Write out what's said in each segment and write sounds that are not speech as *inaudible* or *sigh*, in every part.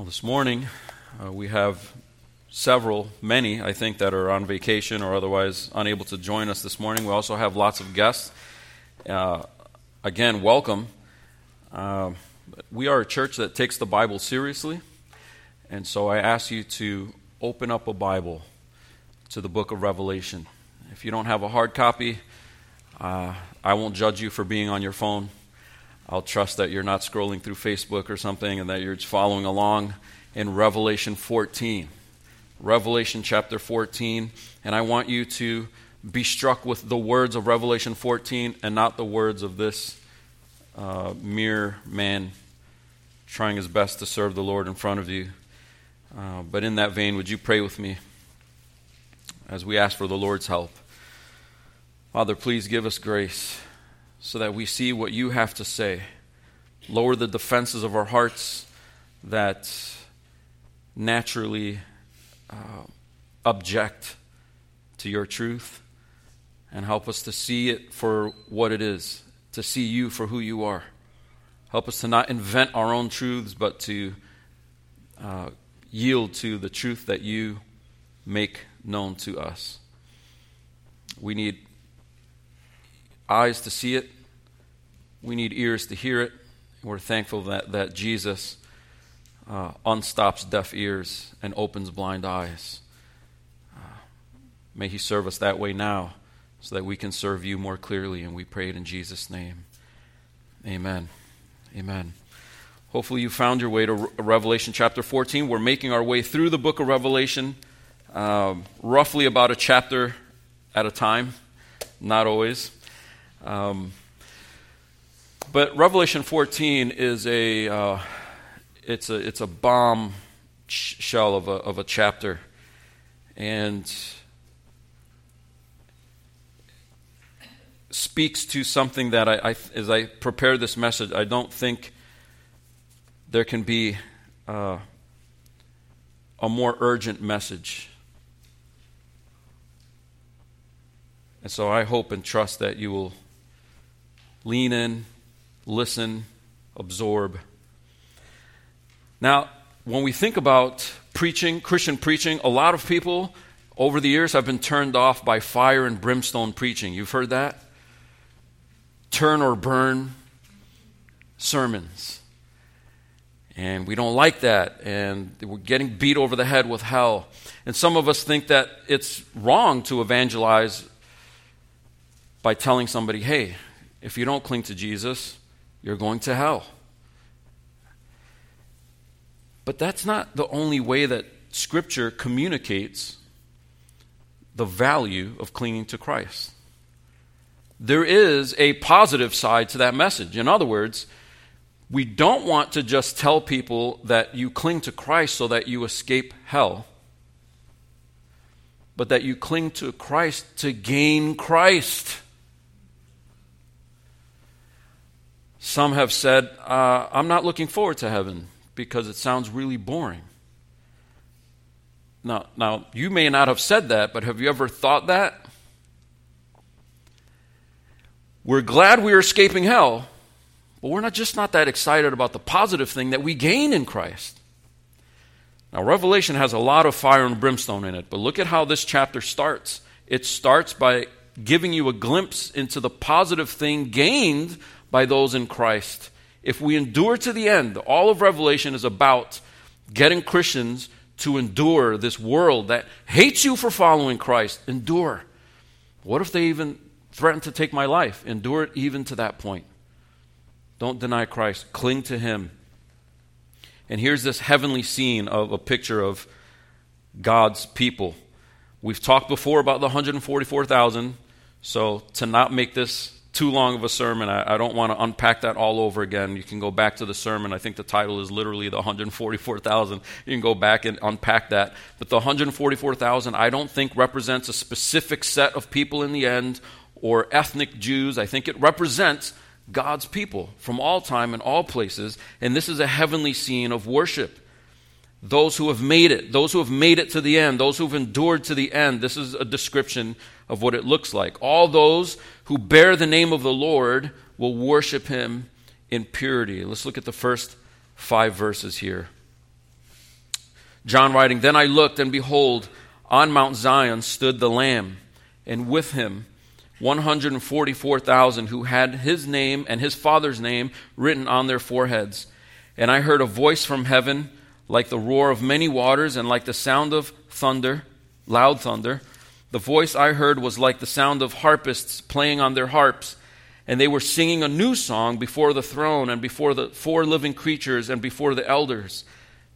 Well, this morning uh, we have several, many, I think, that are on vacation or otherwise unable to join us this morning. We also have lots of guests. Uh, again, welcome. Uh, we are a church that takes the Bible seriously, and so I ask you to open up a Bible to the book of Revelation. If you don't have a hard copy, uh, I won't judge you for being on your phone. I'll trust that you're not scrolling through Facebook or something and that you're following along in Revelation 14. Revelation chapter 14. And I want you to be struck with the words of Revelation 14 and not the words of this uh, mere man trying his best to serve the Lord in front of you. Uh, but in that vein, would you pray with me as we ask for the Lord's help? Father, please give us grace so that we see what you have to say. Lower the defenses of our hearts that naturally uh, object to your truth and help us to see it for what it is, to see you for who you are. Help us to not invent our own truths, but to uh, yield to the truth that you make known to us. We need eyes to see it, we need ears to hear it. We're thankful that, that Jesus uh, unstops deaf ears and opens blind eyes. Uh, may He serve us that way now so that we can serve you more clearly. And we pray it in Jesus' name. Amen. Amen. Hopefully, you found your way to Revelation chapter 14. We're making our way through the book of Revelation, um, roughly about a chapter at a time, not always. Um, but Revelation 14 is a uh, it's a it's a bomb shell of a of a chapter, and speaks to something that I, I as I prepare this message, I don't think there can be uh, a more urgent message. And so I hope and trust that you will lean in, listen, absorb. Now, when we think about preaching, Christian preaching, a lot of people over the years have been turned off by fire and brimstone preaching. You've heard that? Turn or burn sermons. And we don't like that. And we're getting beat over the head with hell. And some of us think that it's wrong to evangelize by telling somebody, hey, if you don't cling to Jesus, you're going to hell. But that's not the only way that Scripture communicates the value of clinging to Christ. There is a positive side to that message. In other words, we don't want to just tell people that you cling to Christ so that you escape hell, but that you cling to Christ to gain Christ. Some have said, uh, I'm not looking forward to heaven because it sounds really boring. Now, now, you may not have said that, but have you ever thought that? We're glad we are escaping hell, but we're not just not that excited about the positive thing that we gain in Christ. Now, Revelation has a lot of fire and brimstone in it, but look at how this chapter starts. It starts by giving you a glimpse into the positive thing gained by those in Christ. If we endure to the end, all of Revelation is about getting Christians to endure this world that hates you for following Christ. Endure. What if they even threaten to take my life? Endure it even to that point. Don't deny Christ, cling to Him. And here's this heavenly scene of a picture of God's people. We've talked before about the 144,000, so to not make this too long of a sermon. I, I, don't want to unpack that all over again. You can go back to the sermon. I think the title is literally the 144,000. You can go back and unpack that. But the 144,000, I don't think represents a specific set of people in the end or ethnic Jews. I think it represents God's people from all time and all places. And this is a heavenly scene of worship. Those who have made it, those who have made it to the end, those who have endured to the end. This is a description of what it looks like. All those who bear the name of the Lord will worship him in purity. Let's look at the first five verses here. John writing, Then I looked, and behold, on Mount Zion stood the Lamb, and with him 144,000 who had his name and his father's name written on their foreheads. And I heard a voice from heaven like the roar of many waters and like the sound of thunder, loud thunder. The voice I heard was like the sound of harpists playing on their harps. And they were singing a new song before the throne and before the four living creatures and before the elders.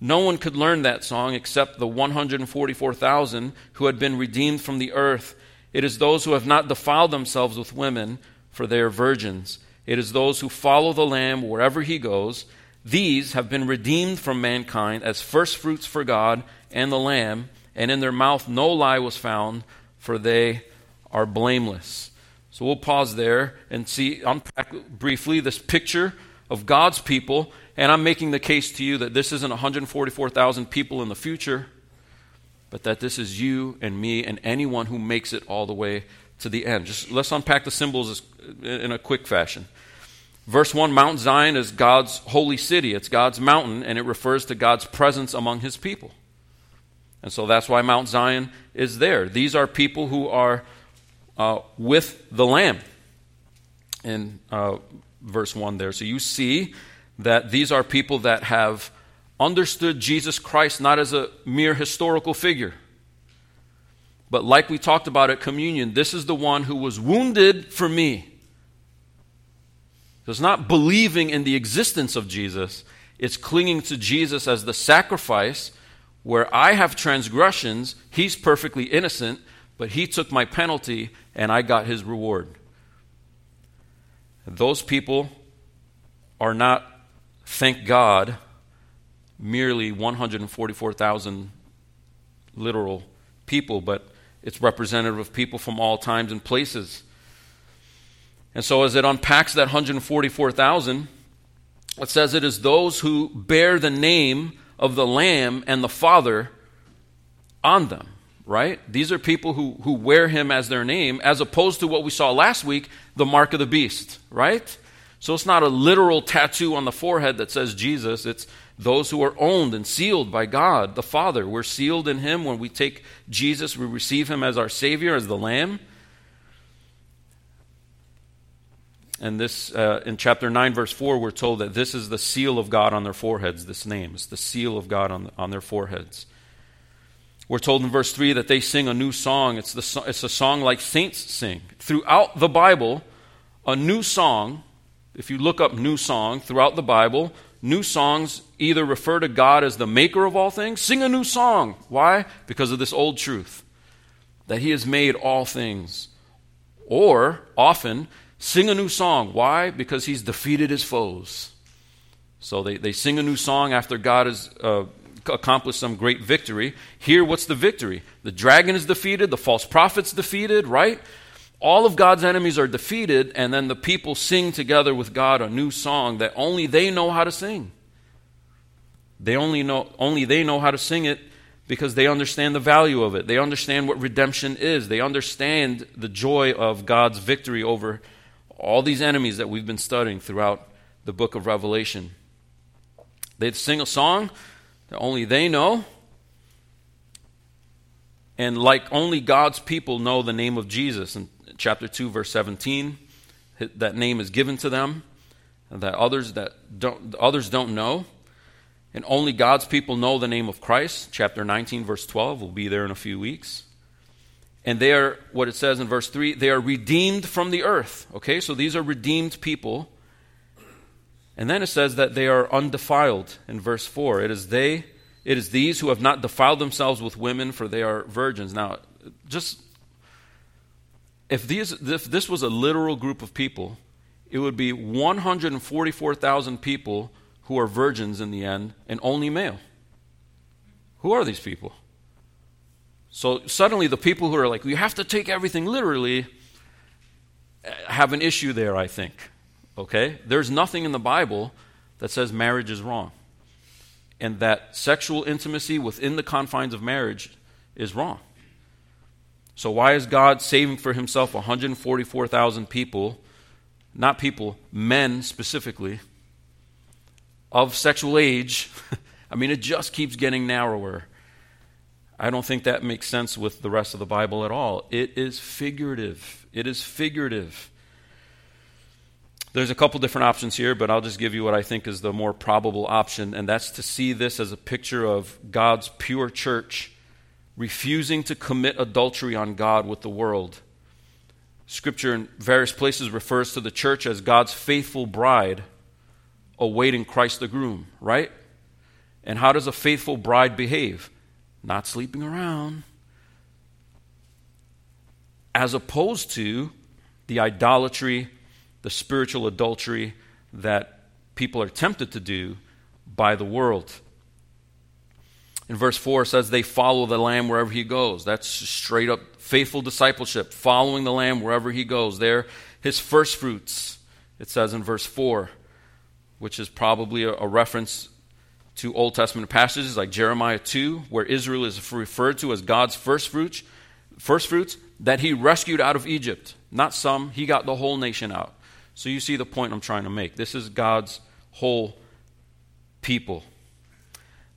No one could learn that song except the 144,000 who had been redeemed from the earth. It is those who have not defiled themselves with women, for they are virgins. It is those who follow the Lamb wherever he goes. These have been redeemed from mankind as firstfruits for God and the Lamb, and in their mouth no lie was found, for they are blameless. So we'll pause there and see, unpack briefly this picture of God's people and I'm making the case to you that this isn't 144,000 people in the future, but that this is you and me and anyone who makes it all the way to the end. Just let's unpack the symbols in a quick fashion. Verse 1 Mount Zion is God's holy city, it's God's mountain, and it refers to God's presence among his people. And so that's why Mount Zion is there. These are people who are uh, with the Lamb in uh, verse 1 there. So you see that these are people that have understood Jesus Christ not as a mere historical figure, but like we talked about at communion, this is the one who was wounded for me. So it's not believing in the existence of Jesus, it's clinging to Jesus as the sacrifice where I have transgressions, he's perfectly innocent, but he took my penalty and I got his reward. Those people are not thank God, merely 144,000 literal people, but it's representative of people from all times and places. And so, as it unpacks that 144,000, it says it is those who bear the name of the Lamb and the Father on them, right? These are people who, who wear him as their name, as opposed to what we saw last week, the mark of the beast, right? So it's not a literal tattoo on the forehead that says Jesus. It's those who are owned and sealed by God, the Father. We're sealed in Him when we take Jesus, we receive Him as our Savior, as the Lamb. And this, uh, in chapter 9, verse 4, we're told that this is the seal of God on their foreheads, this name. It's the seal of God on, on their foreheads. We're told in verse 3 that they sing a new song. It's, the, it's a song like saints sing. Throughout the Bible, a new song if you look up new song throughout the Bible, new songs either refer to God as the maker of all things, sing a new song. Why? Because of this old truth that He has made all things. Or often, sing a new song. Why? Because He's defeated His foes. So they, they sing a new song after God has uh, accomplished some great victory. Here, what's the victory? The dragon is defeated, the false prophet's defeated, right? all of God's enemies are defeated, and then the people sing together with God a new song that only they know how to sing. They only know only they know how to sing it because they understand the value of it. They understand what redemption is. They understand the joy of God's victory over all these enemies that we've been studying throughout the book of Revelation. They sing a song that only they know. And like only God's people know the name of Jesus. In chapter 2 verse 17 that name is given to them that others that don't others don't know and only God's people know the name of Christ chapter 19 verse 12 will be there in a few weeks and they are what it says in verse 3 they are redeemed from the earth okay so these are redeemed people and then it says that they are undefiled in verse 4 it is they it is these who have not defiled themselves with women for they are virgins now just if, these, if this was a literal group of people, it would be 144,000 people who are virgins in the end and only male. Who are these people? So suddenly, the people who are like, you have to take everything literally, uh, have an issue there, I think. Okay? There's nothing in the Bible that says marriage is wrong and that sexual intimacy within the confines of marriage is wrong. So, why is God saving for himself 144,000 people, not people, men specifically, of sexual age? *laughs* I mean, it just keeps getting narrower I don't think that makes sense with the rest of the Bible at all. It is figurative. It is figurative. There's a couple different options here, but I'll just give you what I think is the more probable option, and that's to see this as a picture of God's pure church refusing to commit adultery on God with the world. Scripture in various places refers to the church as God's faithful bride awaiting Christ the groom, right? And how does a faithful bride behave? Not sleeping around. As opposed to the idolatry, the spiritual adultery that people are tempted to do by the world. In verse 4 says they follow the lamb wherever he goes. That's straight up faithful discipleship, following the lamb wherever he goes. They're his first fruits, it says in verse 4, which is probably a, a reference to Old Testament passages like Jeremiah 2, where Israel is referred to as God's first fruits, first fruits that he rescued out of Egypt. Not some, he got the whole nation out. So you see the point I'm trying to make. This is God's whole people.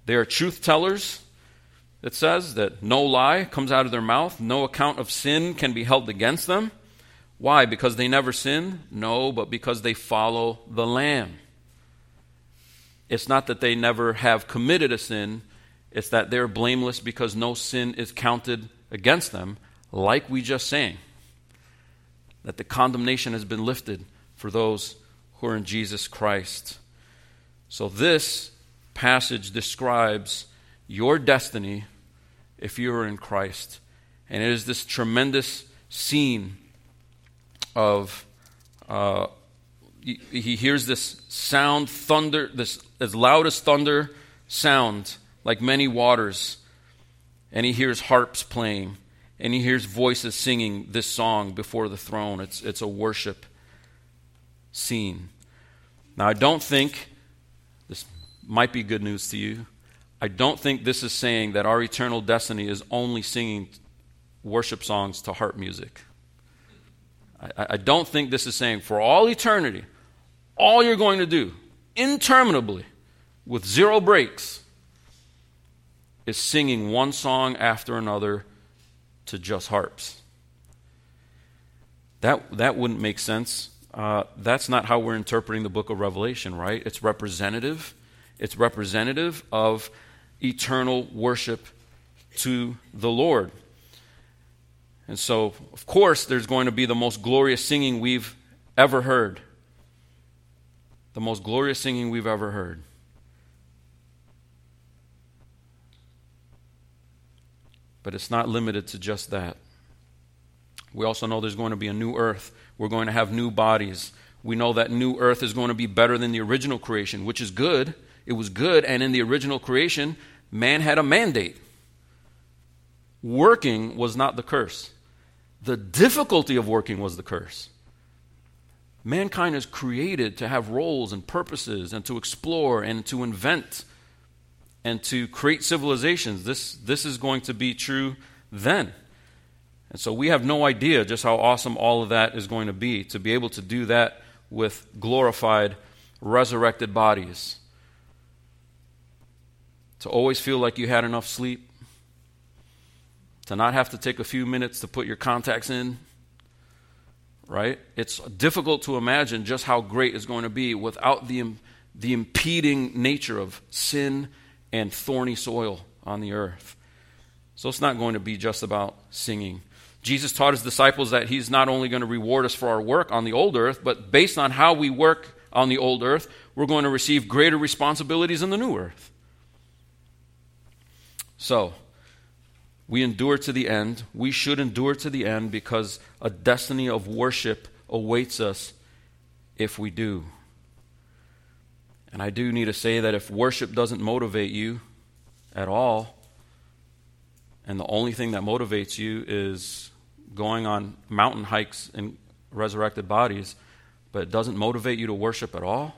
They are truth tellers. It says that no lie comes out of their mouth, no account of sin can be held against them. Why? Because they never sin? No, but because they follow the Lamb. It's not that they never have committed a sin, it's that they're blameless because no sin is counted against them, like we just sang. That the condemnation has been lifted for those who are in Jesus Christ. So, this passage describes your destiny if you are in Christ. And it is this tremendous scene of uh, he, he hears this sound, thunder, this as loud as thunder sound, like many waters. And he hears harps playing, and he hears voices singing this song before the throne. It's, it's a worship scene. Now, I don't think this might be good news to you. I don't think this is saying that our eternal destiny is only singing worship songs to harp music. I, I, don't think this is saying for all eternity, all you're going to do, interminably, with zero breaks, is singing one song after another to just harps. That, that wouldn't make sense. Uh, that's not how we're interpreting the book of Revelation, right? It's representative it's representative of eternal worship to the Lord. And so, of course, there's going to be the most glorious singing we've ever heard. The most glorious singing we've ever heard. But it's not limited to just that. We also know there's going to be a new earth. We're going to have new bodies. We know that new earth is going to be better than the original creation, which is good. It was good, and in the original creation, man had a mandate. Working was not the curse. The difficulty of working was the curse. Mankind is created to have roles and purposes and to explore and to invent and to create civilizations. This, this is going to be true then. And so we have no idea just how awesome all of that is going to be to be able to do that with glorified, resurrected bodies to always feel like you had enough sleep, to not have to take a few minutes to put your contacts in, right? It's difficult to imagine just how great it's going to be without the, the impeding nature of sin and thorny soil on the earth. So it's not going to be just about singing. Jesus taught his disciples that he's not only going to reward us for our work on the old earth, but based on how we work on the old earth, we're going to receive greater responsibilities in the new earth. So, we endure to the end. We should endure to the end because a destiny of worship awaits us if we do. And I do need to say that if worship doesn't motivate you at all, and the only thing that motivates you is going on mountain hikes in resurrected bodies, but it doesn't motivate you to worship at all,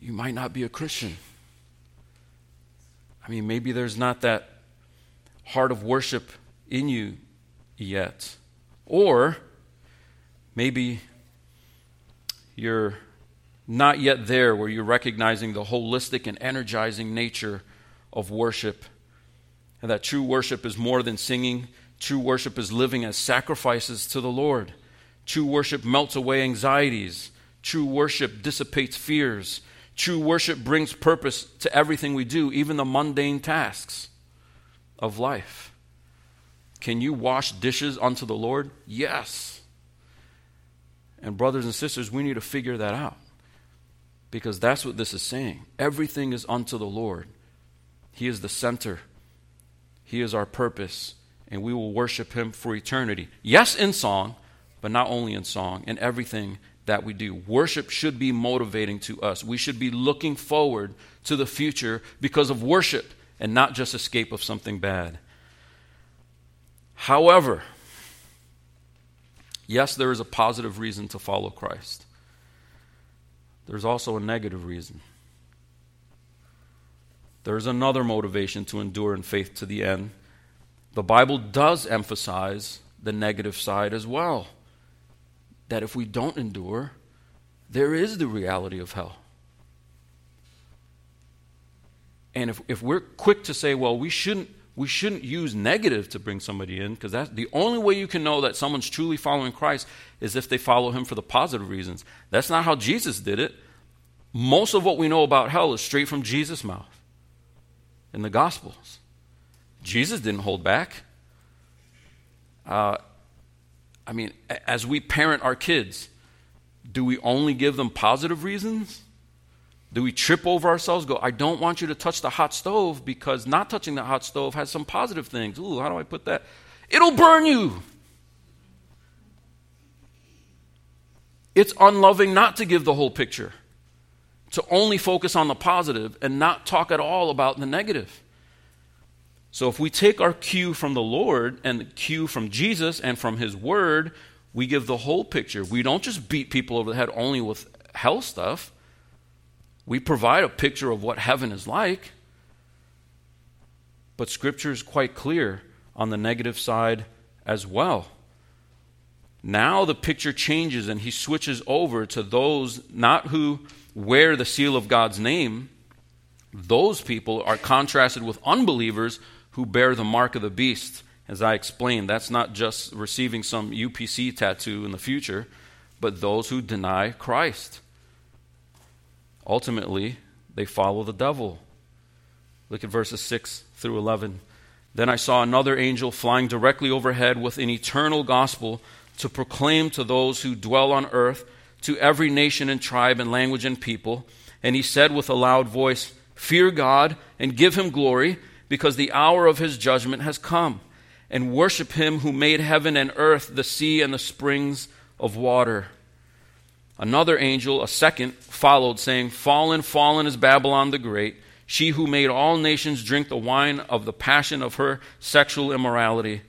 you might not be a Christian. I mean, maybe there's not that heart of worship in you yet. Or maybe you're not yet there where you're recognizing the holistic and energizing nature of worship and that true worship is more than singing. True worship is living as sacrifices to the Lord. True worship melts away anxieties. True worship dissipates fears. True worship brings purpose to everything we do, even the mundane tasks of life. Can you wash dishes unto the Lord? Yes. And, brothers and sisters, we need to figure that out because that's what this is saying. Everything is unto the Lord, He is the center, He is our purpose, and we will worship Him for eternity. Yes, in song, but not only in song, in everything that we do. Worship should be motivating to us. We should be looking forward to the future because of worship and not just escape of something bad. However, yes, there is a positive reason to follow Christ. There's also a negative reason. There's another motivation to endure in faith to the end. The Bible does emphasize the negative side as well that if we don't endure, there is the reality of hell. And if, if we're quick to say, well, we shouldn't, we shouldn't use negative to bring somebody in, because that's the only way you can know that someone's truly following Christ is if they follow him for the positive reasons. That's not how Jesus did it. Most of what we know about hell is straight from Jesus' mouth in the Gospels. Jesus didn't hold back. Uh, I mean, as we parent our kids, do we only give them positive reasons? Do we trip over ourselves, go, I don't want you to touch the hot stove because not touching the hot stove has some positive things? Ooh, how do I put that? It'll burn you. It's unloving not to give the whole picture, to only focus on the positive and not talk at all about the negative. So if we take our cue from the Lord and the cue from Jesus and from His Word, we give the whole picture. We don't just beat people over the head only with hell stuff. We provide a picture of what heaven is like. But Scripture is quite clear on the negative side as well. Now the picture changes and he switches over to those not who wear the seal of God's name. Those people are contrasted with unbelievers who bear the mark of the beast. As I explained, that's not just receiving some UPC tattoo in the future, but those who deny Christ. Ultimately, they follow the devil. Look at verses 6 through 11. Then I saw another angel flying directly overhead with an eternal gospel to proclaim to those who dwell on earth, to every nation and tribe and language and people. And he said with a loud voice, Fear God and give him glory because the hour of his judgment has come, and worship him who made heaven and earth, the sea, and the springs of water. Another angel, a second, followed, saying, Fallen, fallen is Babylon the Great, she who made all nations drink the wine of the passion of her sexual immorality.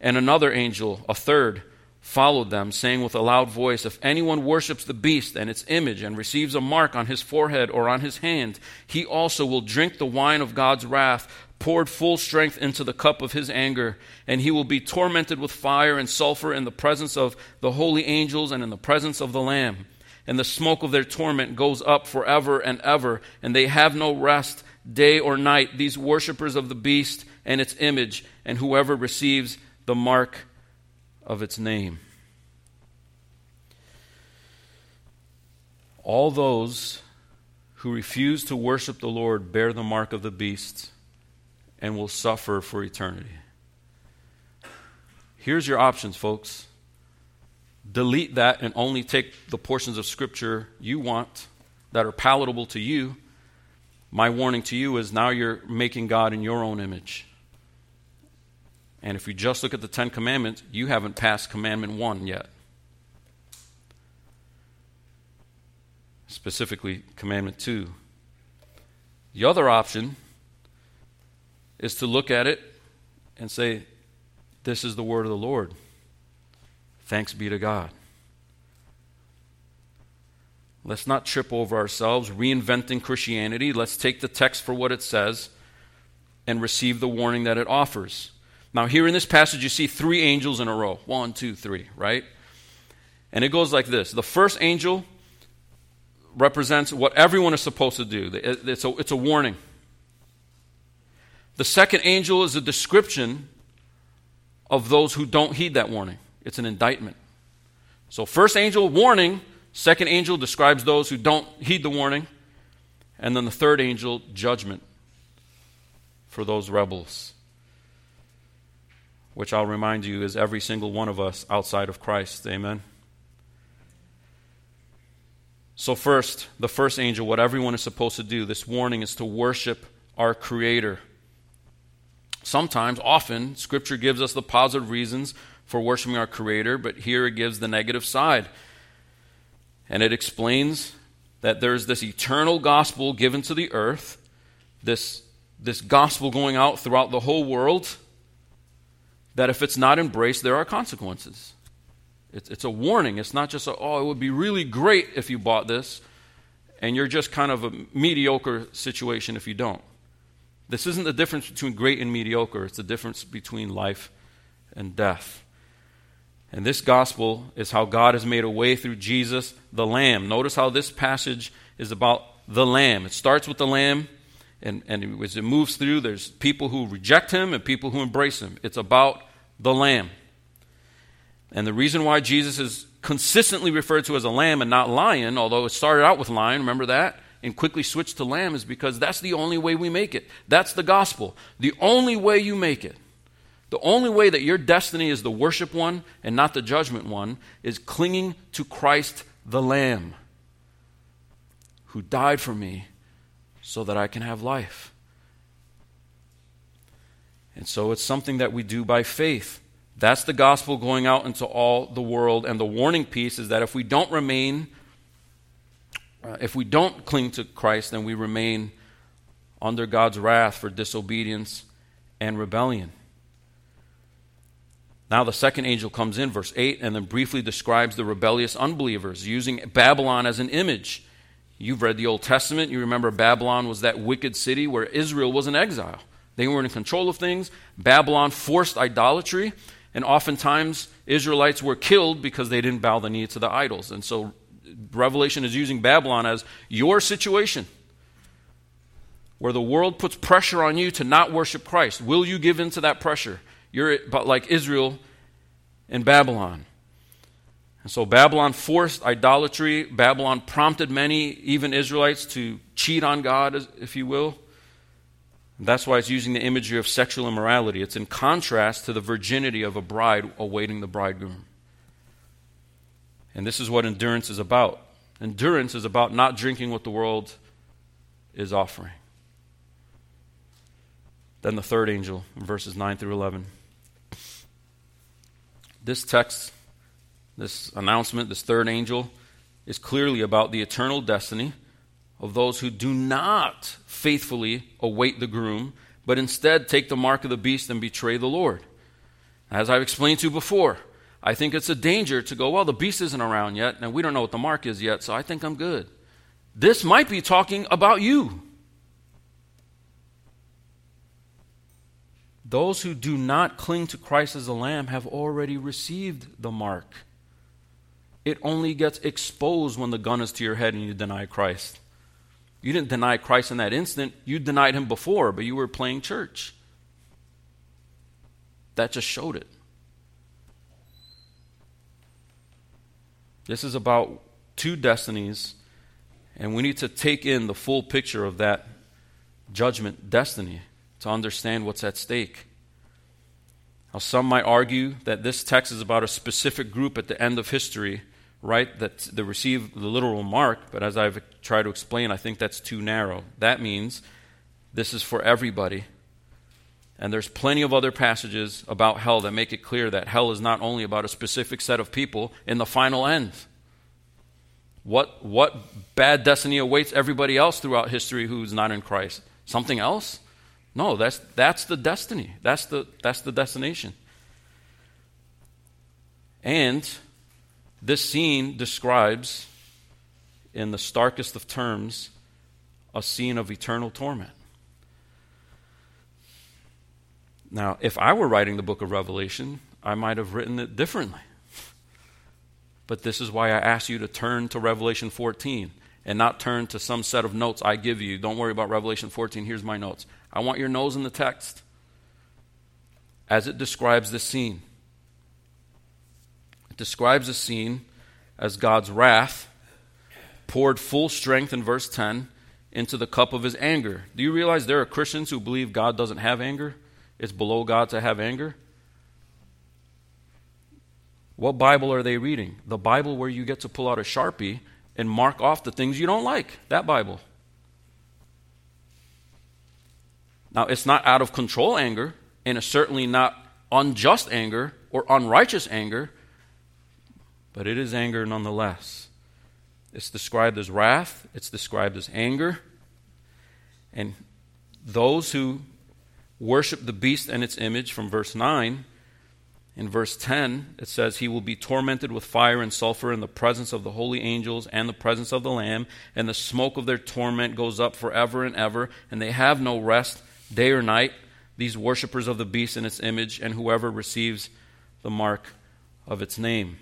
And another angel, a third, followed them, saying with a loud voice, If anyone worships the beast and its image and receives a mark on his forehead or on his hand, he also will drink the wine of God's wrath, poured full strength into the cup of his anger, and he will be tormented with fire and sulfur in the presence of the holy angels and in the presence of the Lamb. And the smoke of their torment goes up forever and ever, and they have no rest day or night, these worshippers of the beast and its image, and whoever receives the mark of its name. All those who refuse to worship the Lord bear the mark of the beast and will suffer for eternity. Here's your options, folks. Delete that and only take the portions of Scripture you want that are palatable to you. My warning to you is now you're making God in your own image. And if you just look at the Ten Commandments, you haven't passed Commandment 1 yet. Specifically, Commandment 2. The other option is to look at it and say, This is the word of the Lord. Thanks be to God. Let's not trip over ourselves reinventing Christianity. Let's take the text for what it says and receive the warning that it offers. Now, here in this passage, you see three angels in a row one, two, three, right? And it goes like this The first angel represents what everyone is supposed to do, it's a, it's a warning. The second angel is a description of those who don't heed that warning, it's an indictment. So, first angel, warning. Second angel describes those who don't heed the warning. And then the third angel, judgment for those rebels, which I'll remind you is every single one of us outside of Christ. Amen. So, first, the first angel, what everyone is supposed to do, this warning is to worship our Creator. Sometimes, often, Scripture gives us the positive reasons for worshiping our Creator, but here it gives the negative side. And it explains that there's this eternal gospel given to the earth, this, this gospel going out throughout the whole world, that if it's not embraced, there are consequences. It's, it's a warning. It's not just, a, oh, it would be really great if you bought this, and you're just kind of a mediocre situation if you don't. This isn't the difference between great and mediocre, it's the difference between life and death. And this gospel is how God has made a way through Jesus, the Lamb. Notice how this passage is about the Lamb. It starts with the Lamb, and, and as it moves through, there's people who reject him and people who embrace him. It's about the Lamb. And the reason why Jesus is consistently referred to as a lamb and not lion, although it started out with lion, remember that? And quickly switch to lamb, is because that's the only way we make it. That's the gospel. The only way you make it the only way that your destiny is the worship one and not the judgment one is clinging to Christ the Lamb, who died for me so that I can have life. And so it's something that we do by faith. That's the gospel going out into all the world. And the warning piece is that if we don't remain, uh, if we don't cling to Christ, then we remain under God's wrath for disobedience and rebellion. Now, the second angel comes in, verse 8, and then briefly describes the rebellious unbelievers, using Babylon as an image. You've read the Old Testament. You remember Babylon was that wicked city where Israel was in exile. They weren't in control of things. Babylon forced idolatry, and oftentimes Israelites were killed because they didn't bow the knee to the idols. And so Revelation is using Babylon as your situation where the world puts pressure on you to not worship Christ. Will you give in to that pressure? You're like Israel in Babylon. And so Babylon forced idolatry. Babylon prompted many, even Israelites, to cheat on God, if you will. And that's why it's using the imagery of sexual immorality. It's in contrast to the virginity of a bride awaiting the bridegroom. And this is what endurance is about. Endurance is about not drinking what the world is offering. Then the third angel, verses 9 through 11. This text, this announcement, this third angel, is clearly about the eternal destiny of those who do not faithfully await the groom, but instead take the mark of the beast and betray the Lord. As I've explained to you before, I think it's a danger to go, well, the beast isn't around yet, and we don't know what the mark is yet, so I think I'm good. This might be talking about you. Those who do not cling to Christ as a lamb have already received the mark. It only gets exposed when the gun is to your head and you deny Christ. You didn't deny Christ in that instant, you denied him before, but you were playing church. That just showed it. This is about two destinies, and we need to take in the full picture of that judgment destiny to understand what's at stake. Now, some might argue that this text is about a specific group at the end of history, right, that they receive the literal mark, but as I've tried to explain, I think that's too narrow. That means this is for everybody. And there's plenty of other passages about hell that make it clear that hell is not only about a specific set of people in the final end. What, what bad destiny awaits everybody else throughout history who's not in Christ? Something else? No, that's, that's the destiny. That's the, that's the destination. And this scene describes, in the starkest of terms, a scene of eternal torment. Now, if I were writing the book of Revelation, I might have written it differently. But this is why I ask you to turn to Revelation 14 and not turn to some set of notes I give you. Don't worry about Revelation 14. Here's my notes. I want your nose in the text as it describes this scene. It describes a scene as God's wrath poured full strength in verse 10 into the cup of his anger. Do you realize there are Christians who believe God doesn't have anger? It's below God to have anger? What Bible are they reading? The Bible where you get to pull out a Sharpie and mark off the things you don't like. That Bible. Now, it's not out of control anger, and it's certainly not unjust anger or unrighteous anger, but it is anger nonetheless. It's described as wrath, it's described as anger. And those who worship the beast and its image, from verse 9, in verse 10, it says, He will be tormented with fire and sulfur in the presence of the holy angels and the presence of the Lamb, and the smoke of their torment goes up forever and ever, and they have no rest day or night, these worshippers of the beast and its image, and whoever receives the mark of its name.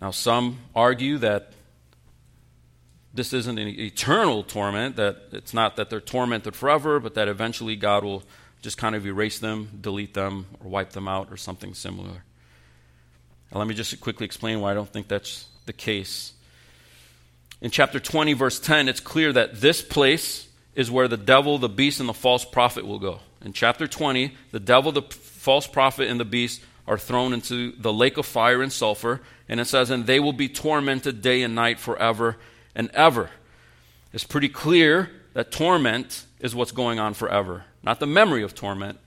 Now, some argue that this isn't an eternal torment, that it's not that they're tormented forever, but that eventually God will just kind of erase them, delete them, or wipe them out, or something similar. Now, let me just quickly explain why I don't think that's the case. In chapter 20, verse 10, it's clear that this place is where the devil, the beast, and the false prophet will go. In chapter 20, the devil, the false prophet, and the beast are thrown into the lake of fire and sulfur. And it says, and they will be tormented day and night forever and ever. It's pretty clear that torment is what's going on forever. Not the memory of torment,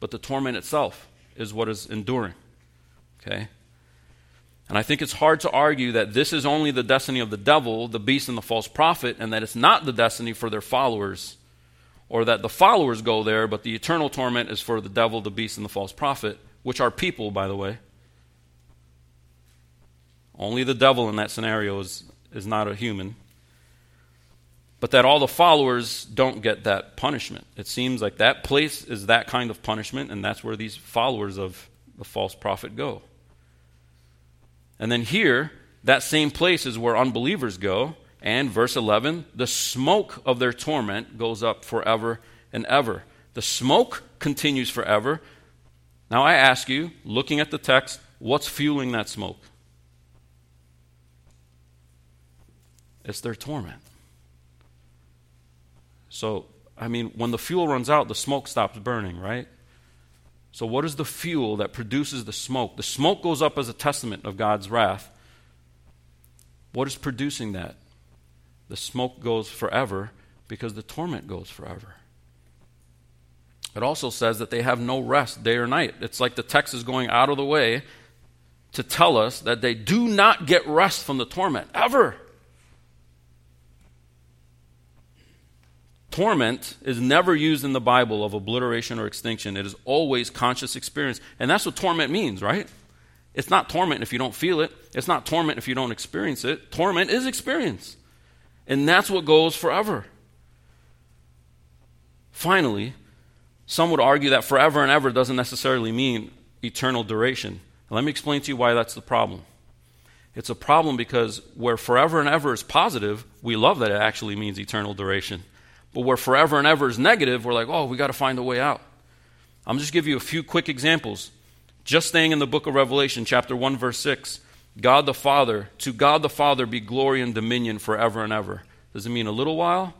but the torment itself is what is enduring. Okay? And I think it's hard to argue that this is only the destiny of the devil, the beast, and the false prophet, and that it's not the destiny for their followers, or that the followers go there, but the eternal torment is for the devil, the beast, and the false prophet which are people, by the way. Only the devil in that scenario is, is not a human. But that all the followers don't get that punishment. It seems like that place is that kind of punishment, and that's where these followers of the false prophet go. And then here, that same place is where unbelievers go. And verse 11, the smoke of their torment goes up forever and ever. The smoke continues forever, now I ask you, looking at the text, what's fueling that smoke? It's their torment. So, I mean, when the fuel runs out, the smoke stops burning, right? So, what is the fuel that produces the smoke? The smoke goes up as a testament of God's wrath. What is producing that? The smoke goes forever because the torment goes forever. It also says that they have no rest day or night. It's like the text is going out of the way to tell us that they do not get rest from the torment, ever. Torment is never used in the Bible of obliteration or extinction. It is always conscious experience. And that's what torment means, right? It's not torment if you don't feel it. It's not torment if you don't experience it. Torment is experience. And that's what goes forever. Finally, some would argue that forever and ever doesn't necessarily mean eternal duration. let me explain to you why that's the problem. It's a problem because where forever and ever is positive, we love that it actually means eternal duration. But where forever and ever is negative, we're like, oh, we got to find a way out. I'm just give you a few quick examples. Just staying in the book of Revelation, chapter 1, verse 6. God the Father, to God the Father be glory and dominion forever and ever. Does it mean a little while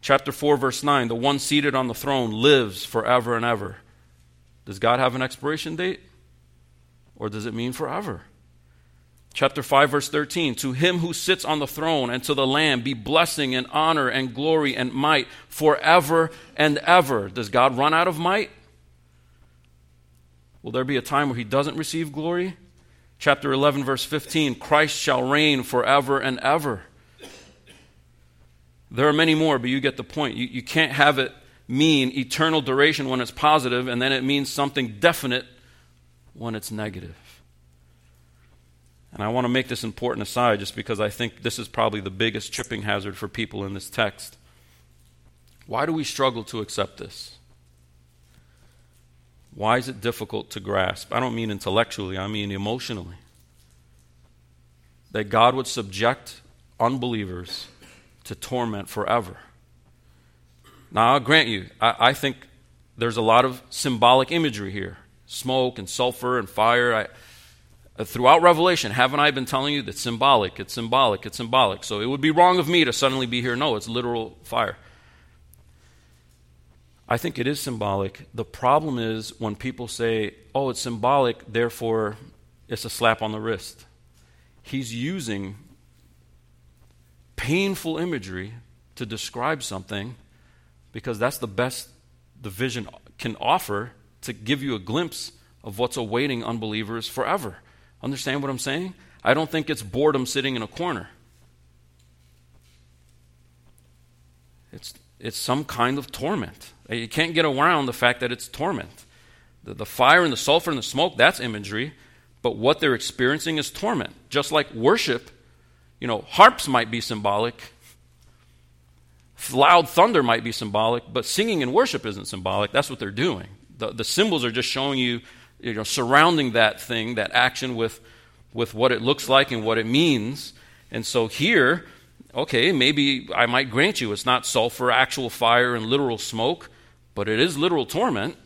Chapter 4, verse 9 the one seated on the throne lives forever and ever. Does God have an expiration date? Or does it mean forever? Chapter 5, verse 13 To him who sits on the throne and to the Lamb be blessing and honor and glory and might forever and ever. Does God run out of might? Will there be a time where he doesn't receive glory? Chapter 11, verse 15 Christ shall reign forever and ever. There are many more, but you get the point. You, you can't have it mean eternal duration when it's positive, and then it means something definite when it's negative. And I want to make this important aside just because I think this is probably the biggest tripping hazard for people in this text. Why do we struggle to accept this? Why is it difficult to grasp? I don't mean intellectually, I mean emotionally. that God would subject unbelievers to torment forever. Now, I'll grant you, I, I think there's a lot of symbolic imagery here smoke and sulfur and fire. I, Uh, throughout Revelation, haven't I been telling you that symbolic, it's symbolic, it's symbolic? So it would be wrong of me to suddenly be here. No, it's literal fire. I think it is symbolic. The problem is when people say, oh, it's symbolic, therefore it's a slap on the wrist. He's using painful imagery to describe something because that's the best the vision can offer to give you a glimpse of what's awaiting unbelievers forever. Understand what I'm saying? I don't think it's boredom sitting in a corner. It's, it's some kind of torment. Uh, you can't get around the fact that it's torment. The, the fire and the sulfur and the smoke, that's imagery, but what they're experiencing is torment. Just like worship, you know, harps might be symbolic, loud thunder might be symbolic, but singing and worship isn't symbolic. That's what they're doing. The, the symbols are just showing you you know, surrounding that thing, that action with, with what it looks like and what it means. And so here, okay, maybe I might grant you it's not sulfur, actual fire, and literal smoke, but it is literal torment,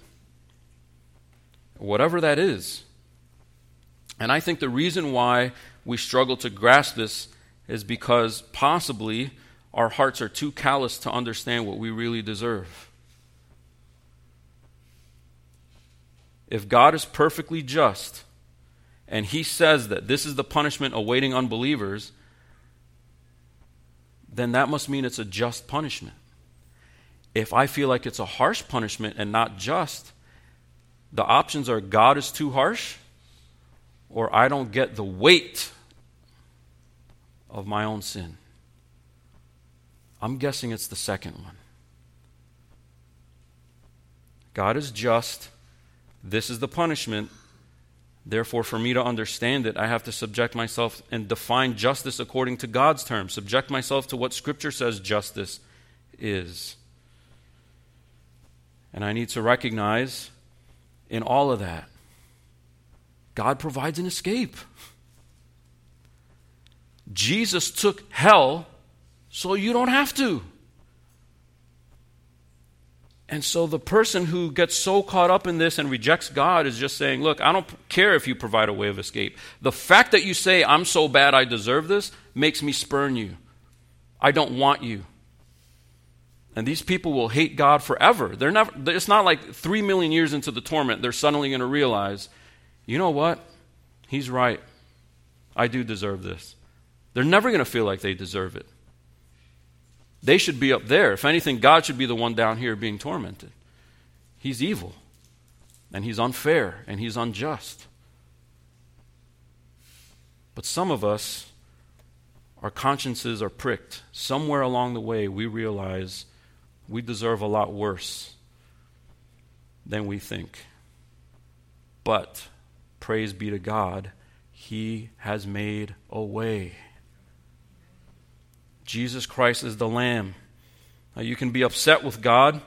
whatever that is. And I think the reason why we struggle to grasp this is because possibly our hearts are too callous to understand what we really deserve. If God is perfectly just and he says that this is the punishment awaiting unbelievers, then that must mean it's a just punishment. If I feel like it's a harsh punishment and not just, the options are God is too harsh or I don't get the weight of my own sin. I'm guessing it's the second one. God is just this is the punishment. Therefore, for me to understand it, I have to subject myself and define justice according to God's terms, subject myself to what Scripture says justice is. And I need to recognize in all of that, God provides an escape. Jesus took hell so you don't have to. And so the person who gets so caught up in this and rejects God is just saying, Look, I don't care if you provide a way of escape. The fact that you say, I'm so bad I deserve this, makes me spurn you. I don't want you. And these people will hate God forever. They're never, it's not like three million years into the torment, they're suddenly going to realize, you know what? He's right. I do deserve this. They're never going to feel like they deserve it. They should be up there. If anything, God should be the one down here being tormented. He's evil, and he's unfair, and he's unjust. But some of us, our consciences are pricked. Somewhere along the way, we realize we deserve a lot worse than we think. But, praise be to God, He has made a way. Jesus Christ is the Lamb. Now, you can be upset with God.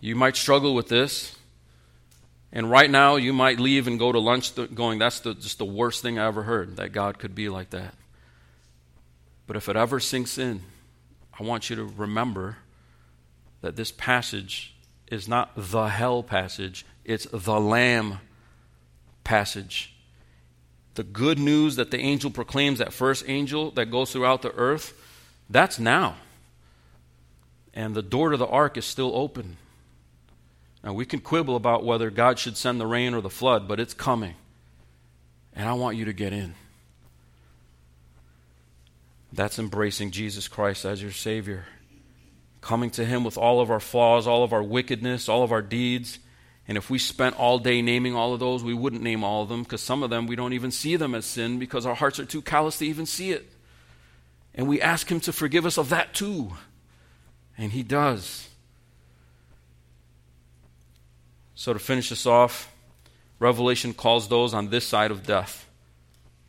You might struggle with this. And right now, you might leave and go to lunch going, that's the, just the worst thing I ever heard, that God could be like that. But if it ever sinks in, I want you to remember that this passage is not the hell passage, it's the Lamb passage the good news that the angel proclaims, that first angel that goes throughout the earth, that's now. And the door to the ark is still open. Now, we can quibble about whether God should send the rain or the flood, but it's coming. And I want you to get in. That's embracing Jesus Christ as your Savior. Coming to Him with all of our flaws, all of our wickedness, all of our deeds and if we spent all day naming all of those, we wouldn't name all of them because some of them we don't even see them as sin because our hearts are too callous to even see it. And we ask Him to forgive us of that too. And He does. So, to finish this off, Revelation calls those on this side of death,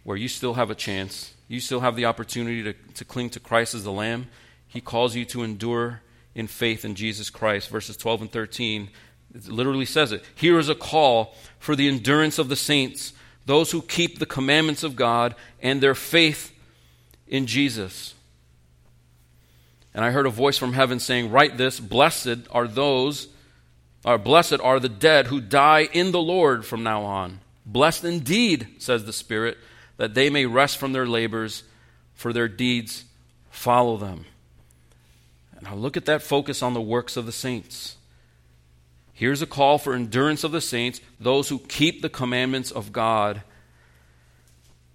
where you still have a chance, you still have the opportunity to, to cling to Christ as the Lamb. He calls you to endure in faith in Jesus Christ. Verses 12 and 13 it literally says it. Here is a call for the endurance of the saints, those who keep the commandments of God and their faith in Jesus. And I heard a voice from heaven saying, Write this Blessed are those, or blessed are the dead who die in the Lord from now on. Blessed indeed, says the Spirit, that they may rest from their labors, for their deeds follow them. Now look at that focus on the works of the saints. Here's a call for endurance of the saints, those who keep the commandments of God.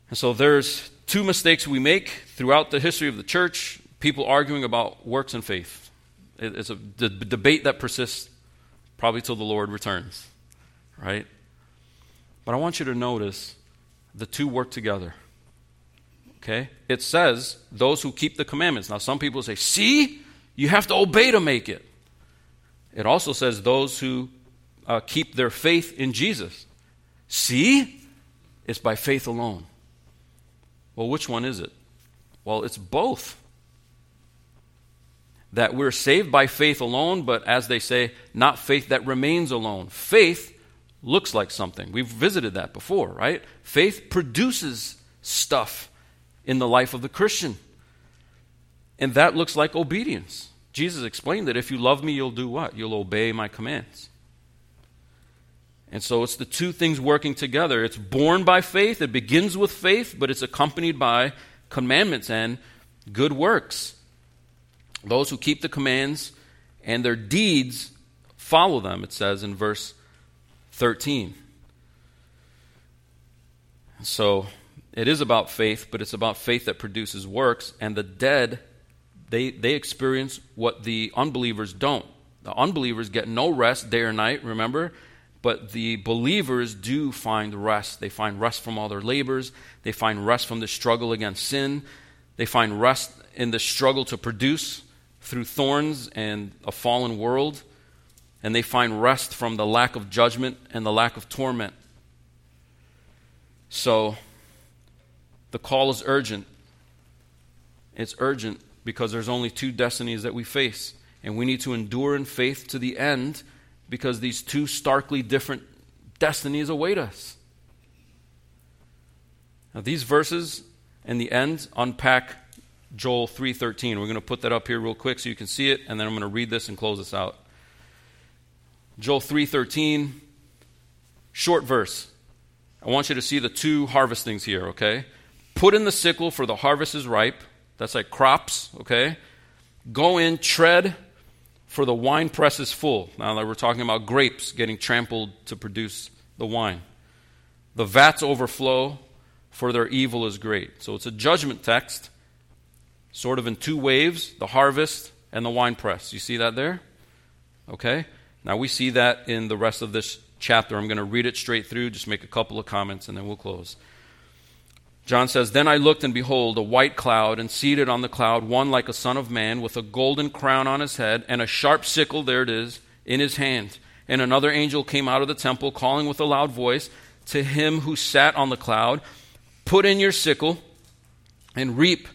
And so there's two mistakes we make throughout the history of the church people arguing about works and faith. It's a d- debate that persists probably till the Lord returns, right? But I want you to notice the two work together. Okay? It says those who keep the commandments. Now, some people say, see, you have to obey to make it. It also says those who uh, keep their faith in Jesus. See? It's by faith alone. Well, which one is it? Well, it's both. That we're saved by faith alone, but as they say, not faith that remains alone. Faith looks like something. We've visited that before, right? Faith produces stuff in the life of the Christian. And that looks like obedience. Jesus explained that if you love me, you'll do what? You'll obey my commands. And so it's the two things working together. It's born by faith, it begins with faith, but it's accompanied by commandments and good works. Those who keep the commands and their deeds follow them, it says in verse 13. So it is about faith, but it's about faith that produces works, and the dead they, they experience what the unbelievers don't. The unbelievers get no rest day or night, remember? But the believers do find rest. They find rest from all their labors. They find rest from the struggle against sin. They find rest in the struggle to produce through thorns and a fallen world. And they find rest from the lack of judgment and the lack of torment. So, the call is urgent. It's urgent because there's only two destinies that we face. And we need to endure in faith to the end because these two starkly different destinies await us. Now, these verses in the end unpack Joel 3:13. We're going to put that up here real quick so you can see it and then I'm going to read this and close this out. Joel 3:13 short verse. I want you to see the two harvestings here, okay? Put in the sickle for the harvest is ripe that's like crops, okay? Go in, tread, for the wine press is full. Now that we're talking about grapes getting trampled to produce the wine. The vats overflow, for their evil is great. So it's a judgment text, sort of in two waves the harvest and the wine press. You see that there? Okay? Now we see that in the rest of this chapter. I'm going to read it straight through, just make a couple of comments, and then we'll close. John says, Then I looked, and behold, a white cloud, and seated on the cloud, one like a son of man, with a golden crown on his head, and a sharp sickle, there it is, in his hand. And another angel came out of the temple, calling with a loud voice to him who sat on the cloud, Put in your sickle and reap,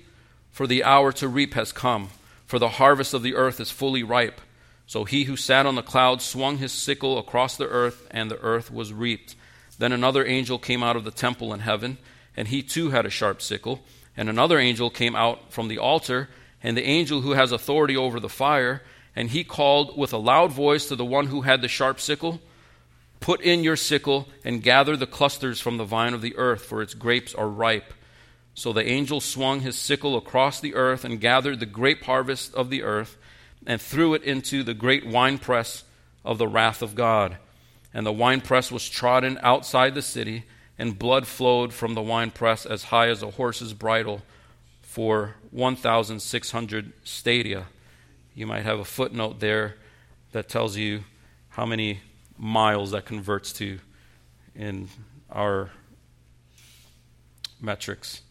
for the hour to reap has come, for the harvest of the earth is fully ripe. So he who sat on the cloud swung his sickle across the earth, and the earth was reaped. Then another angel came out of the temple in heaven and he too had a sharp sickle. And another angel came out from the altar, and the angel who has authority over the fire, and he called with a loud voice to the one who had the sharp sickle Put in your sickle and gather the clusters from the vine of the earth, for its grapes are ripe. So the angel swung his sickle across the earth and gathered the grape harvest of the earth and threw it into the great winepress of the wrath of God. And the winepress was trodden outside the city and blood flowed from the winepress as high as a horse's bridle for 1,600 stadia. You might have a footnote there that tells you how many miles that converts to in our metrics.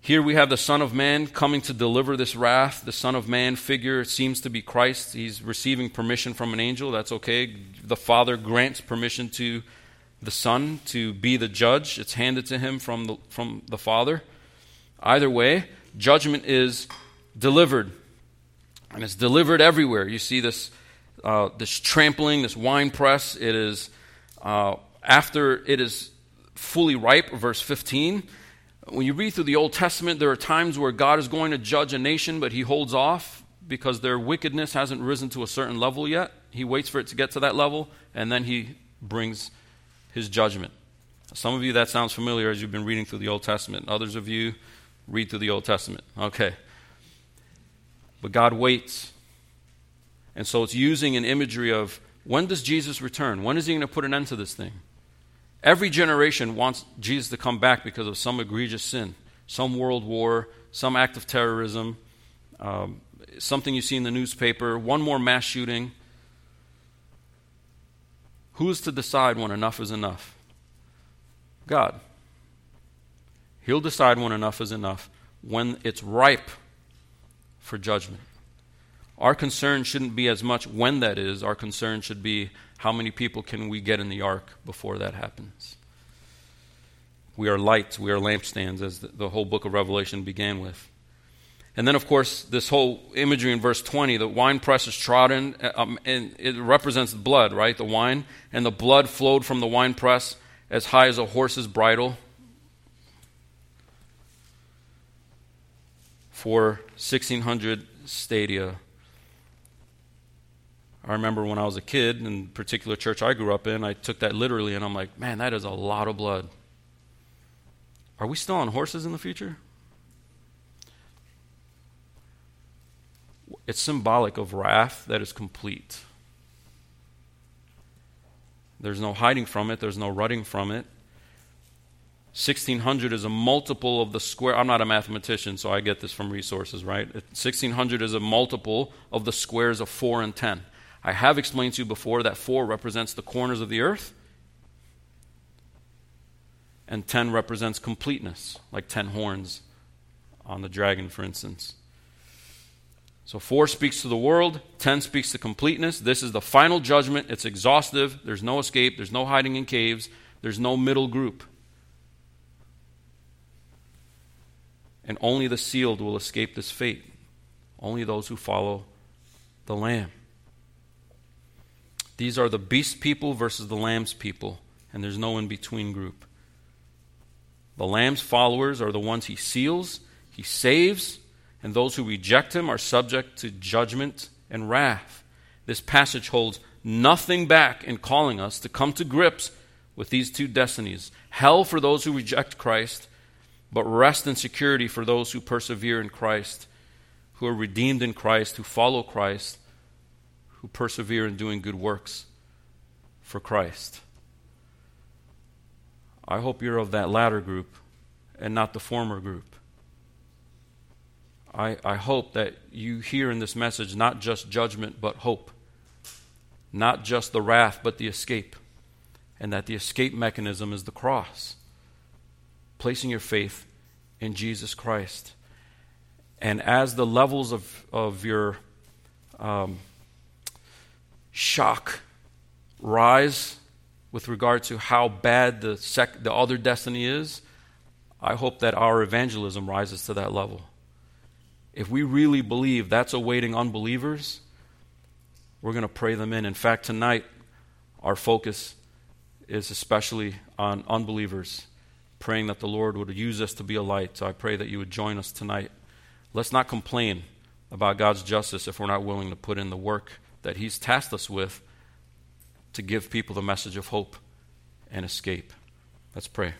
Here we have the Son of Man coming to deliver this wrath. The Son of Man figure seems to be Christ. He's receiving permission from an angel. That's okay. The Father grants permission to the Son to be the judge. It's handed to him from the, from the Father. Either way, judgment is delivered. And it's delivered everywhere. You see this, uh, this trampling, this wine press. It is uh, after it is fully ripe, verse 15. When you read through the Old Testament, there are times where God is going to judge a nation, but he holds off because their wickedness hasn't risen to a certain level yet. He waits for it to get to that level, and then he brings his judgment. Some of you, that sounds familiar as you've been reading through the Old Testament. Others of you read through the Old Testament. Okay. But God waits. And so it's using an imagery of when does Jesus return? When is he going to put an end to this thing? Every generation wants Jesus to come back because of some egregious sin, some world war, some act of terrorism, um, something you see in the newspaper, one more mass shooting. Who's to decide when enough is enough? God. He'll decide when enough is enough, when it's ripe for judgment. Our concern shouldn't be as much when that is, our concern should be how many people can we get in the ark before that happens. We are lights, we are lampstands, as the, whole book of Revelation began with. And then, of course, this whole imagery in verse 20 the wine press is trodden, um, and it represents the blood, right? The wine. And the blood flowed from the wine press as high as a horse's bridle for 1,600 stadia. I remember when I was a kid, in particular church I grew up in, I took that literally, and I'm like, man, that is a lot of blood. Are we still on horses in the future? It's symbolic of wrath that is complete. There's no hiding from it, there's no running from it. 1600 is a multiple of the square. I'm not a mathematician, so I get this from resources, right? 1600 is a multiple of the squares of 4 and 10. I have explained to you before that 4 represents the corners of the earth, and 10 represents completeness, like 10 horns on the dragon, for instance. So 4 speaks to the world, 10 speaks to completeness. This is the final judgment. It's exhaustive. There's no escape, there's no hiding in caves, there's no middle group. And only the sealed will escape this fate. Only those who follow the Lamb. These are the beast people versus the lamb's people, and there's no in between group. The lamb's followers are the ones he seals, he saves, and those who reject him are subject to judgment and wrath. This passage holds nothing back in calling us to come to grips with these two destinies hell for those who reject Christ, but rest and security for those who persevere in Christ, who are redeemed in Christ, who follow Christ, who persevere in doing good works for Christ. I hope you're of that latter group and not the former group. I, I hope that you hear in this message not just judgment, but hope. Not just the wrath, but the escape. And that the escape mechanism is the cross. Placing your faith in Jesus Christ. And as the levels of, of your um, shock rise with regard to how bad the, sec- the other destiny is, I hope that our evangelism rises to that level if we really believe that's awaiting unbelievers, we're going to pray them in. In fact, tonight, our focus is especially on unbelievers, praying that the Lord would use us to be a light. So I pray that you would join us tonight. Let's not complain about God's justice if we're not willing to put in the work that He's tasked us with to give people the message of hope and escape. Let's pray.